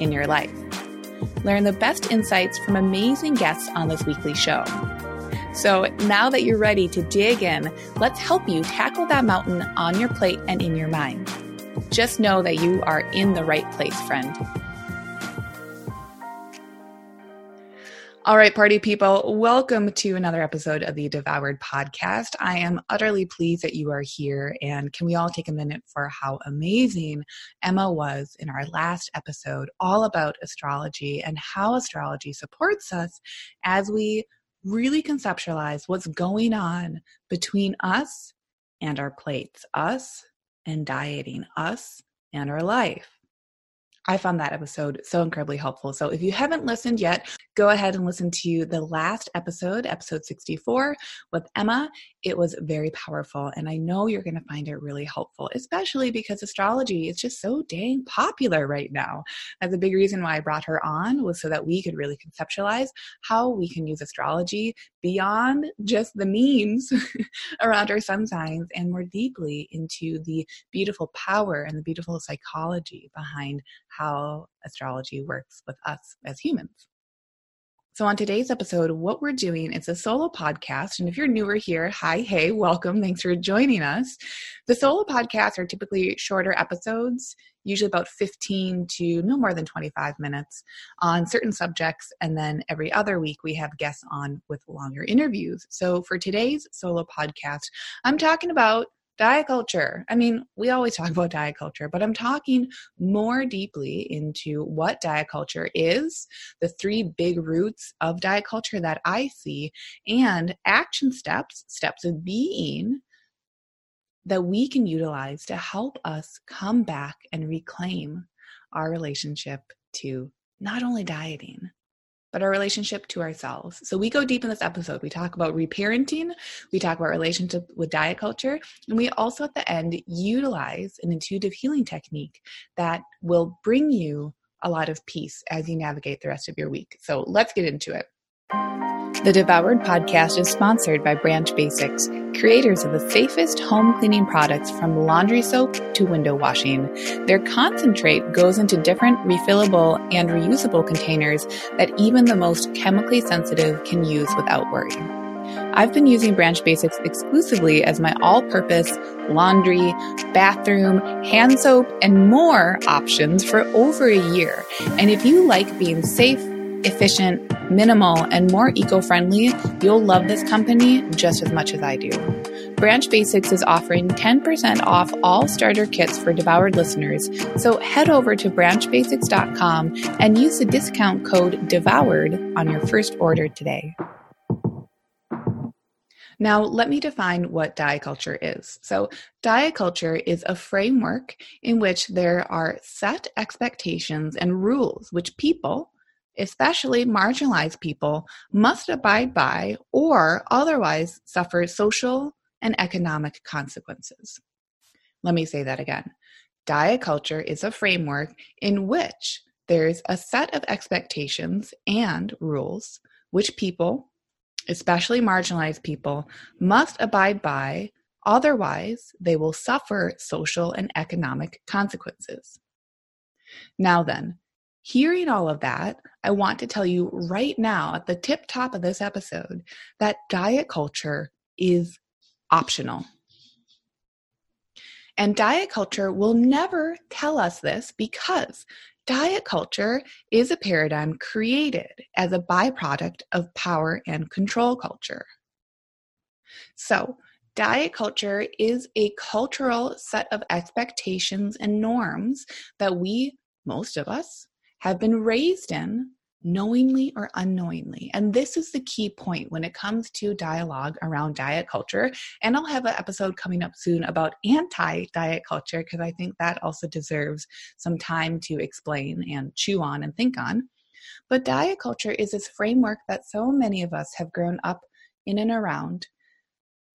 in your life. Learn the best insights from amazing guests on this weekly show. So now that you're ready to dig in, let's help you tackle that mountain on your plate and in your mind. Just know that you are in the right place, friend. All right, party people, welcome to another episode of the Devoured Podcast. I am utterly pleased that you are here. And can we all take a minute for how amazing Emma was in our last episode, all about astrology and how astrology supports us as we really conceptualize what's going on between us and our plates, us and dieting, us and our life. I found that episode so incredibly helpful. So if you haven't listened yet, go ahead and listen to the last episode, episode 64 with Emma. It was very powerful and I know you're going to find it really helpful, especially because astrology is just so dang popular right now. That's a big reason why I brought her on was so that we could really conceptualize how we can use astrology beyond just the memes around our sun signs and more deeply into the beautiful power and the beautiful psychology behind how astrology works with us as humans. So, on today's episode, what we're doing is a solo podcast. And if you're newer here, hi, hey, welcome. Thanks for joining us. The solo podcasts are typically shorter episodes, usually about 15 to no more than 25 minutes on certain subjects. And then every other week, we have guests on with longer interviews. So, for today's solo podcast, I'm talking about diet culture. I mean, we always talk about diet culture, but I'm talking more deeply into what diet culture is, the three big roots of diet culture that I see, and action steps, steps of being that we can utilize to help us come back and reclaim our relationship to not only dieting, but our relationship to ourselves. So we go deep in this episode. We talk about reparenting, we talk about relationship with diet culture, and we also at the end utilize an intuitive healing technique that will bring you a lot of peace as you navigate the rest of your week. So let's get into it. The Devoured podcast is sponsored by Branch Basics, creators of the safest home cleaning products from laundry soap to window washing. Their concentrate goes into different refillable and reusable containers that even the most chemically sensitive can use without worry. I've been using Branch Basics exclusively as my all purpose laundry, bathroom, hand soap, and more options for over a year. And if you like being safe, efficient, minimal, and more eco friendly, you'll love this company just as much as I do. Branch Basics is offering 10% off all starter kits for devoured listeners, so head over to branchbasics.com and use the discount code DEVOURED on your first order today. Now, let me define what diet culture is. So, diet culture is a framework in which there are set expectations and rules which people, especially marginalized people, must abide by or otherwise suffer social and economic consequences. Let me say that again. Diet culture is a framework in which there's a set of expectations and rules which people, especially marginalized people, must abide by, otherwise, they will suffer social and economic consequences. Now, then, Hearing all of that, I want to tell you right now at the tip top of this episode that diet culture is optional. And diet culture will never tell us this because diet culture is a paradigm created as a byproduct of power and control culture. So, diet culture is a cultural set of expectations and norms that we, most of us, have been raised in knowingly or unknowingly. And this is the key point when it comes to dialogue around diet culture. And I'll have an episode coming up soon about anti diet culture because I think that also deserves some time to explain and chew on and think on. But diet culture is this framework that so many of us have grown up in and around.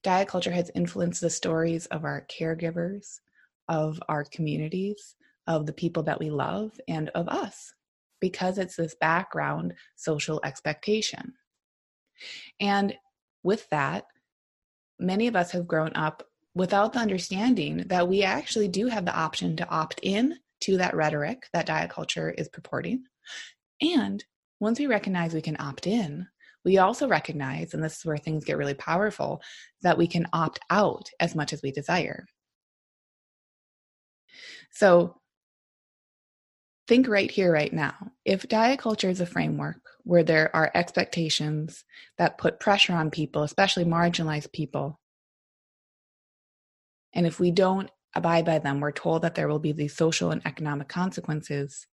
Diet culture has influenced the stories of our caregivers, of our communities, of the people that we love, and of us because it's this background social expectation. And with that, many of us have grown up without the understanding that we actually do have the option to opt in to that rhetoric that diet culture is purporting. And once we recognize we can opt in, we also recognize, and this is where things get really powerful, that we can opt out as much as we desire. So think right here, right now. If diet culture is a framework where there are expectations that put pressure on people, especially marginalized people, and if we don't abide by them, we're told that there will be these social and economic consequences.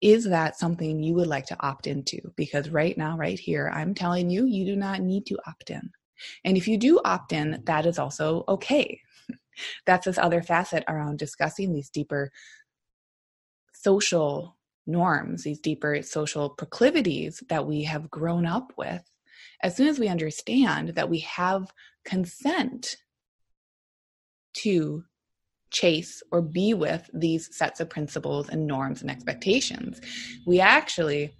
Is that something you would like to opt into? Because right now, right here, I'm telling you, you do not need to opt in. And if you do opt in, that is also okay. That's this other facet around discussing these deeper social norms, these deeper social proclivities that we have grown up with, as soon as we understand that we have consent to chase or be with these sets of principles and norms and expectations, we actually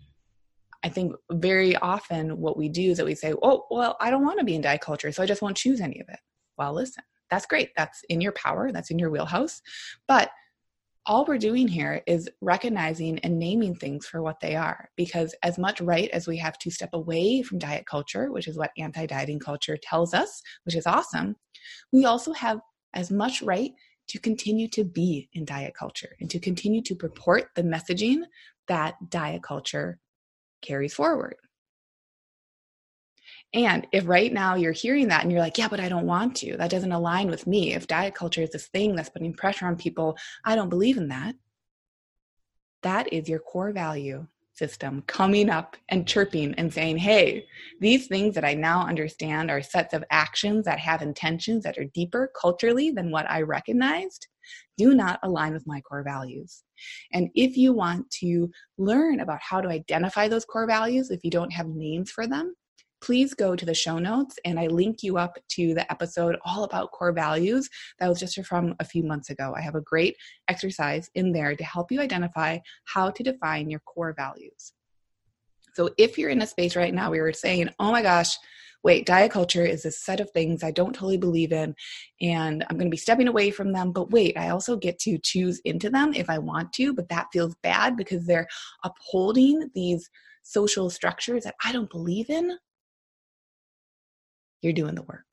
I think very often what we do is that we say, oh, well, I don't want to be in diet culture, so I just won't choose any of it. Well, listen, that's great. That's in your power, that's in your wheelhouse. But all we're doing here is recognizing and naming things for what they are. Because as much right as we have to step away from diet culture, which is what anti dieting culture tells us, which is awesome, we also have as much right to continue to be in diet culture and to continue to purport the messaging that diet culture carries forward. And if right now you're hearing that and you're like, yeah, but I don't want to, that doesn't align with me. If diet culture is this thing that's putting pressure on people, I don't believe in that. That is your core value system coming up and chirping and saying, hey, these things that I now understand are sets of actions that have intentions that are deeper culturally than what I recognized do not align with my core values. And if you want to learn about how to identify those core values, if you don't have names for them, please go to the show notes and I link you up to the episode all about core values that was just from a few months ago. I have a great exercise in there to help you identify how to define your core values. So if you're in a space right now where you're saying, oh my gosh, wait, diet culture is a set of things I don't totally believe in, and I'm going to be stepping away from them. But wait, I also get to choose into them if I want to, but that feels bad because they're upholding these social structures that I don't believe in you're doing the work.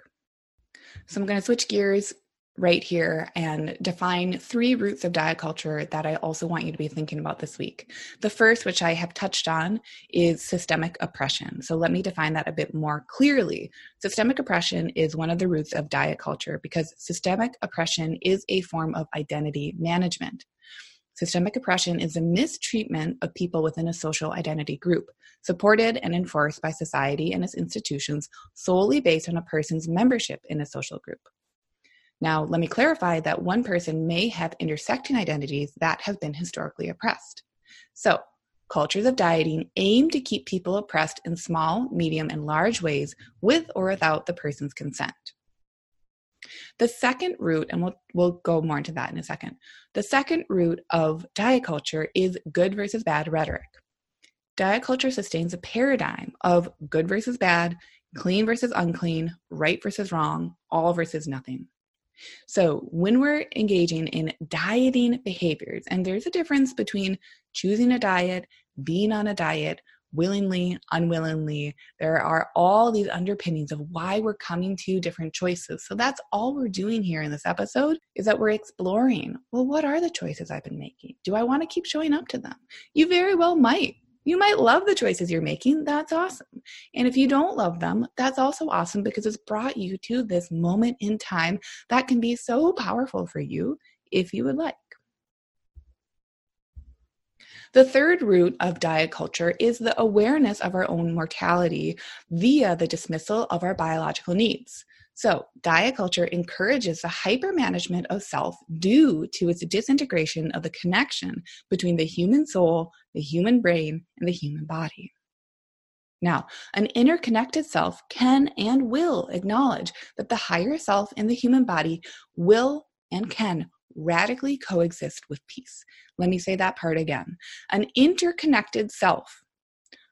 So I'm going to switch gears right here and define three roots of diet culture that I also want you to be thinking about this week. The first, which I have touched on, is systemic oppression. So let me define that a bit more clearly. Systemic oppression is one of the roots of diet culture because systemic oppression is a form of identity management. Systemic oppression is a mistreatment of people within a social identity group, supported and enforced by society and its institutions solely based on a person's membership in a social group. Now, let me clarify that one person may have intersecting identities that have been historically oppressed. So, cultures of dieting aim to keep people oppressed in small, medium, and large ways with or without the person's consent. The second root, and we'll, we'll go more into that in a second, the second root of diet culture is good versus bad rhetoric. Diet culture sustains a paradigm of good versus bad, clean versus unclean, right versus wrong, all versus nothing. So, when we're engaging in dieting behaviors, and there's a difference between choosing a diet, being on a diet, willingly, unwillingly. There are all these underpinnings of why we're coming to different choices. So that's all we're doing here in this episode is that we're exploring well, what are the choices I've been making? Do I want to keep showing up to them? You very well might. You might love the choices you're making. That's awesome. And if you don't love them, that's also awesome because it's brought you to this moment in time that can be so powerful for you if you would like. The third root of diet culture is the awareness of our own mortality via the dismissal of our biological needs. So, diet culture encourages the hypermanagement of self due to its disintegration of the connection between the human soul, the human brain, and the human body. Now, an interconnected self can and will acknowledge that the higher self in the human body will and can radically coexist with peace. Let me say that part again. An interconnected self,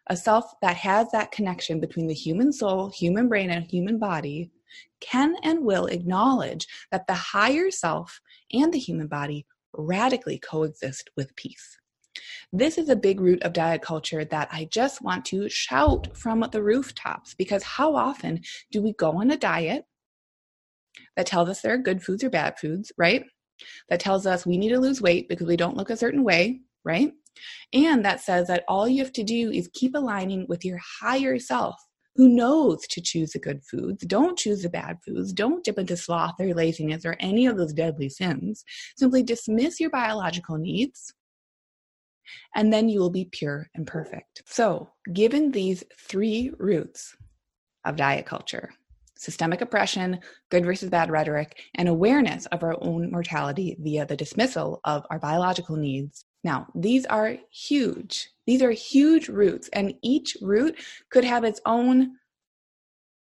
a self that has that connection between the human soul, human brain, and human body, can and will acknowledge that the higher self and the human body radically coexist with peace. This is a big root of diet culture that I just want to shout from the rooftops because how often do we go on a diet that tells us there are good foods or bad foods, right? That tells us we need to lose weight because we don't look a certain way, right? And that says that all you have to do is keep aligning with your higher self who knows to choose the good foods. Don't choose the bad foods. Don't dip into sloth or laziness or any of those deadly sins. Simply dismiss your biological needs and then you will be pure and perfect. So, given these three roots of diet culture systemic oppression, good versus bad rhetoric, and awareness of our own mortality via the dismissal of our biological needs. Now, these are huge. These are huge roots, and each root could have its own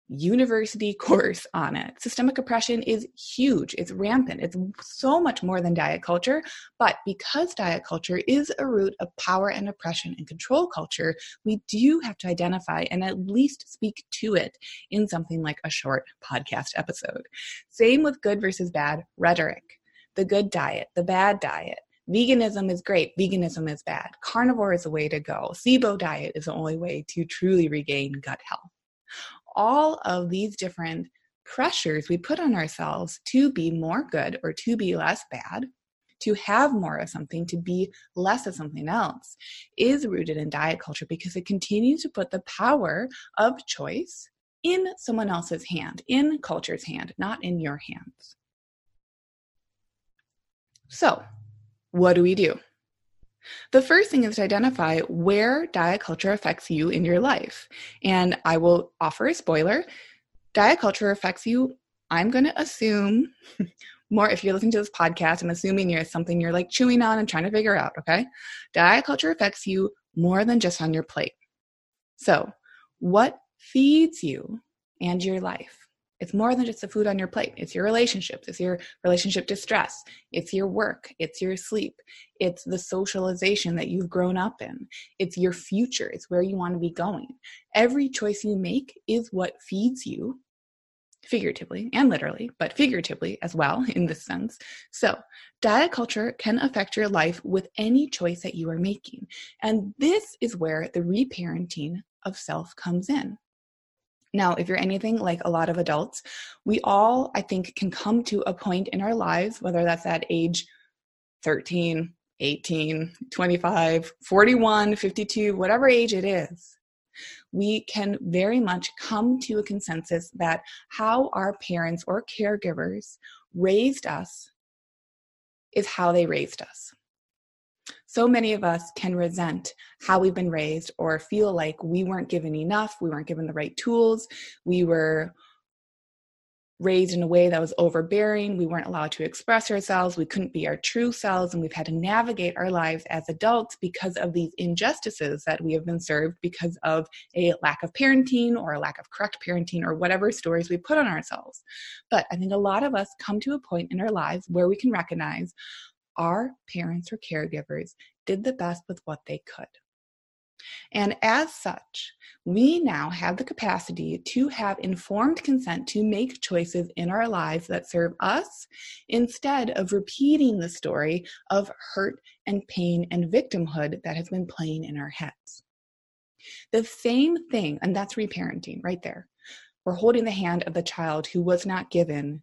university course on it. Systemic oppression is huge, it's rampant, it's so much more than diet culture. But because diet culture is a root of power and oppression and control culture, we do have to identify and at least speak to it in something like a short podcast episode. Same with good versus bad rhetoric. The good diet, the bad diet, veganism is great, veganism is bad. Carnivore is the way to go. SIBO diet is the only way to truly regain gut health all of these different pressures we put on ourselves to be more good or to be less bad, to have more of something, to be less of something else, is rooted in diet culture because it continues to put the power of choice in someone else's hand, in culture's hand, not in your hands. So, what do we do? The first thing is to identify where diet culture affects you in your life. And I will offer a spoiler diet culture affects you, I'm going to assume more if you're listening to this podcast, I'm assuming you're something you're like chewing on and trying to figure out, okay? Diet culture affects you more than just on your plate. So, what feeds you and your life? It's more than just the food on your plate. It's your relationships. It's your relationship to stress. It's your work. It's your sleep. It's the socialization that you've grown up in. It's your future. It's where you want to be going. Every choice you make is what feeds you, figuratively and literally, but figuratively as well in this sense. So, diet culture can affect your life with any choice that you are making. And this is where the reparenting of self comes in. Now, if you're anything like a lot of adults, we all, I think, can come to a point in our lives, whether that's at age 13, 18, 25, 41, 52, whatever age it is, we can very much come to a consensus that how our parents or caregivers raised us is how they raised us so many of us can resent how we've been raised or feel like we weren't given enough, we weren't given the right tools, we were raised in a way that was overbearing, we weren't allowed to express ourselves, we couldn't be our true selves, and we've had to navigate our lives as adults because of these injustices that we have been served because of a lack of parenting or a lack of correct parenting or whatever stories we put on ourselves. But I think a lot of us come to a point in our lives where we can recognize our parents or caregivers did the best with what they could. And as such, we now have the capacity to have informed consent to make choices in our lives that serve us instead of repeating the story of hurt and pain and victimhood that has been playing in our heads. The same thing, and that's reparenting right there. We're holding the hand of the child who was not given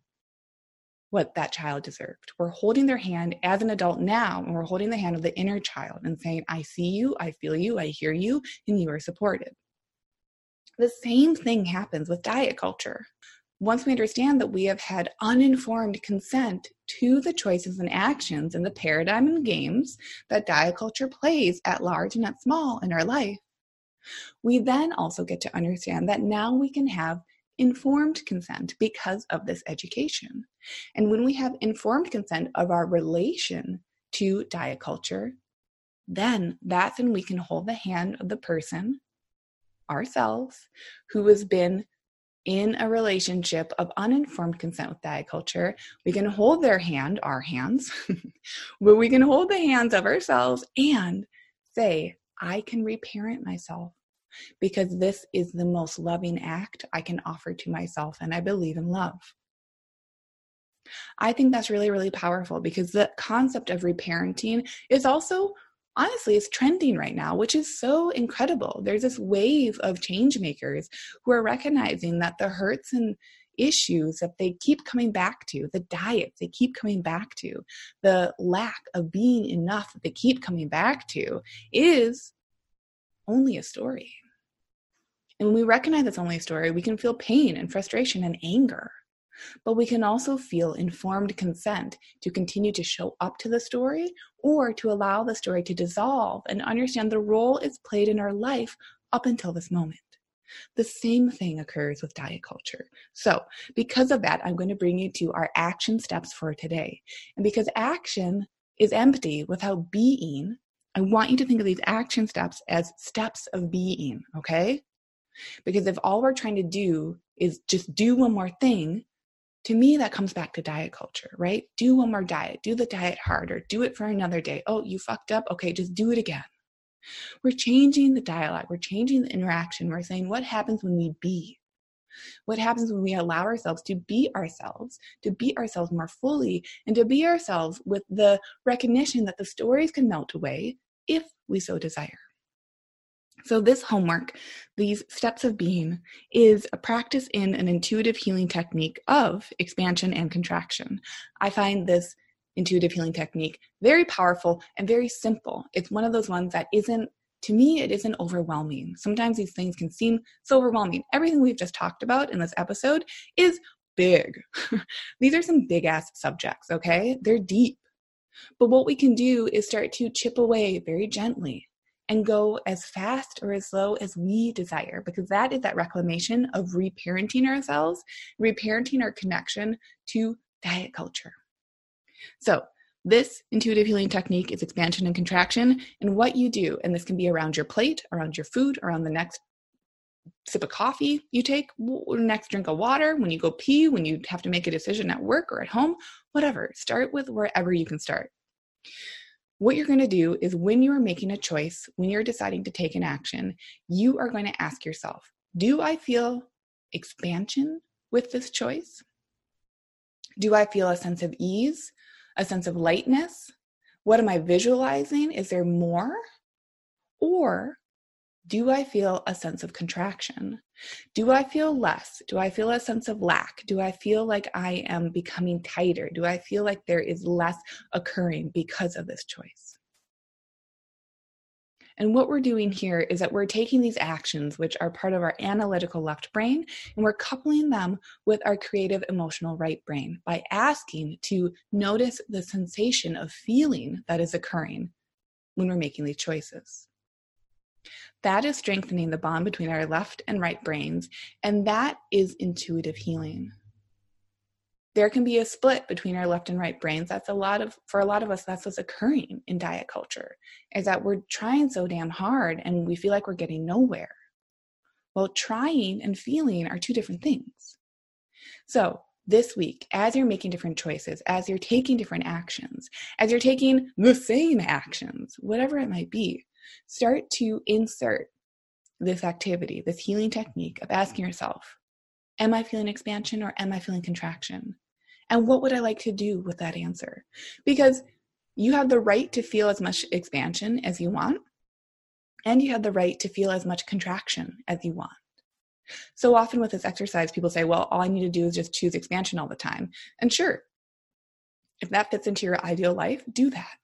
what that child deserved. We're holding their hand as an adult now, and we're holding the hand of the inner child and saying, I see you, I feel you, I hear you, and you are supported. The same thing happens with diet culture. once we understand that we have had uninformed consent to the choices and actions and the paradigm and games that diet culture plays at large and at small in our life, we then also get to understand that now we can have informed consent because of this education. And when we have informed consent of our relation to diet culture, then that's when we can hold the hand of the person, ourselves, who has been in a relationship of uninformed consent with diet culture. We can hold their hand, our hands, but we can hold the hands of ourselves and say, I can reparent myself because this is the most loving act I can offer to myself, and I believe in love. I think that's really, really powerful because the concept of reparenting is also honestly it's trending right now which is so incredible there's this wave of change makers who are recognizing that the hurts and issues that they keep coming back to the diets they keep coming back to the lack of being enough that they keep coming back to is only a story and when we recognize it's only a story, we can feel pain and frustration and anger. But we can also feel informed consent to continue to show up to the story or to allow the story to dissolve and understand the role it's played in our life up until this moment. The same thing occurs with diet culture. So, because of that, I'm going to bring you to our action steps for today. And because action is empty without being, I want you to think of these action steps as steps of being, okay? Because if all we're trying to do is just do one more thing, to me, that comes back to diet culture, right? Do one more diet, do the diet harder, do it for another day. Oh, you fucked up. Okay, just do it again. We're changing the dialogue, we're changing the interaction. We're saying, what happens when we be? What happens when we allow ourselves to be ourselves, to be ourselves more fully, and to be ourselves with the recognition that the stories can melt away if we so desire? So, this homework, these steps of being, is a practice in an intuitive healing technique of expansion and contraction. I find this intuitive healing technique very powerful and very simple. It's one of those ones that isn't, to me, it isn't overwhelming. Sometimes these things can seem so overwhelming. Everything we've just talked about in this episode is big. these are some big ass subjects, okay? They're deep. But what we can do is start to chip away very gently and go as fast or as slow as we desire because that is that reclamation of reparenting ourselves, reparenting our connection to diet culture. So, this intuitive healing technique is expansion and contraction. And what you do, and this can be around your plate, around your food, around the next sip of coffee you take, next drink of water, when you go pee, when you have to make a decision at work or at home, whatever. Start with wherever you can start. What you're going to do is when you are making a choice, when you're deciding to take an action, you are going to ask yourself Do I feel expansion with this choice? Do I feel a sense of ease, a sense of lightness? What am I visualizing? Is there more? Or do I feel a sense of contraction? Do I feel less? Do I feel a sense of lack? Do I feel like I am becoming tighter? Do I feel like there is less occurring because of this choice? And what we're doing here is that we're taking these actions, which are part of our analytical left brain, and we're coupling them with our creative emotional right brain by asking to notice the sensation of feeling that is occurring when we're making these choices. That is strengthening the bond between our left and right brains, and that is intuitive healing. There can be a split between our left and right brains. That's a lot of, for a lot of us, that's what's occurring in diet culture, is that we're trying so damn hard and we feel like we're getting nowhere. Well, trying and feeling are two different things. So, this week, as you're making different choices, as you're taking different actions, as you're taking the same actions, whatever it might be, Start to insert this activity, this healing technique of asking yourself, Am I feeling expansion or am I feeling contraction? And what would I like to do with that answer? Because you have the right to feel as much expansion as you want, and you have the right to feel as much contraction as you want. So often with this exercise, people say, well, all I need to do is just choose expansion all the time. And sure, if that fits into your ideal life, do that.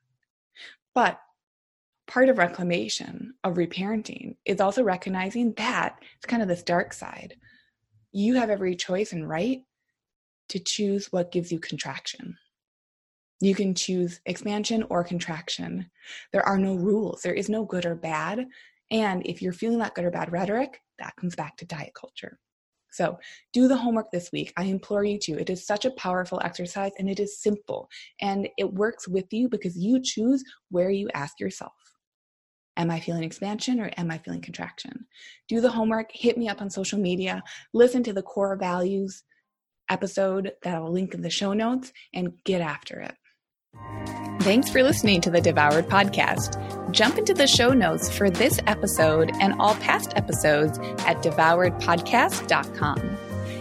But part of reclamation, of reparenting, is also recognizing that it's kind of this dark side. You have every choice and right to choose what gives you contraction. You can choose expansion or contraction. There are no rules. There is no good or bad. And if you're feeling that good or bad rhetoric, that comes back to diet culture. So do the homework this week. I implore you to. It is such a powerful exercise and it is simple and it works with you because you choose where you ask yourself. Am I feeling expansion or am I feeling contraction? Do the homework, hit me up on social media, listen to the core values episode that I'll link in the show notes, and get after it. Thanks for listening to the Devoured Podcast. Jump into the show notes for this episode and all past episodes at devouredpodcast.com.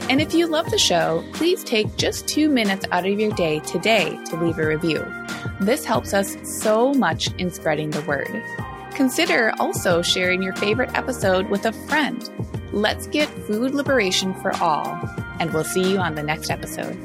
And if you love the show, please take just two minutes out of your day today to leave a review. This helps us so much in spreading the word. Consider also sharing your favorite episode with a friend. Let's get food liberation for all, and we'll see you on the next episode.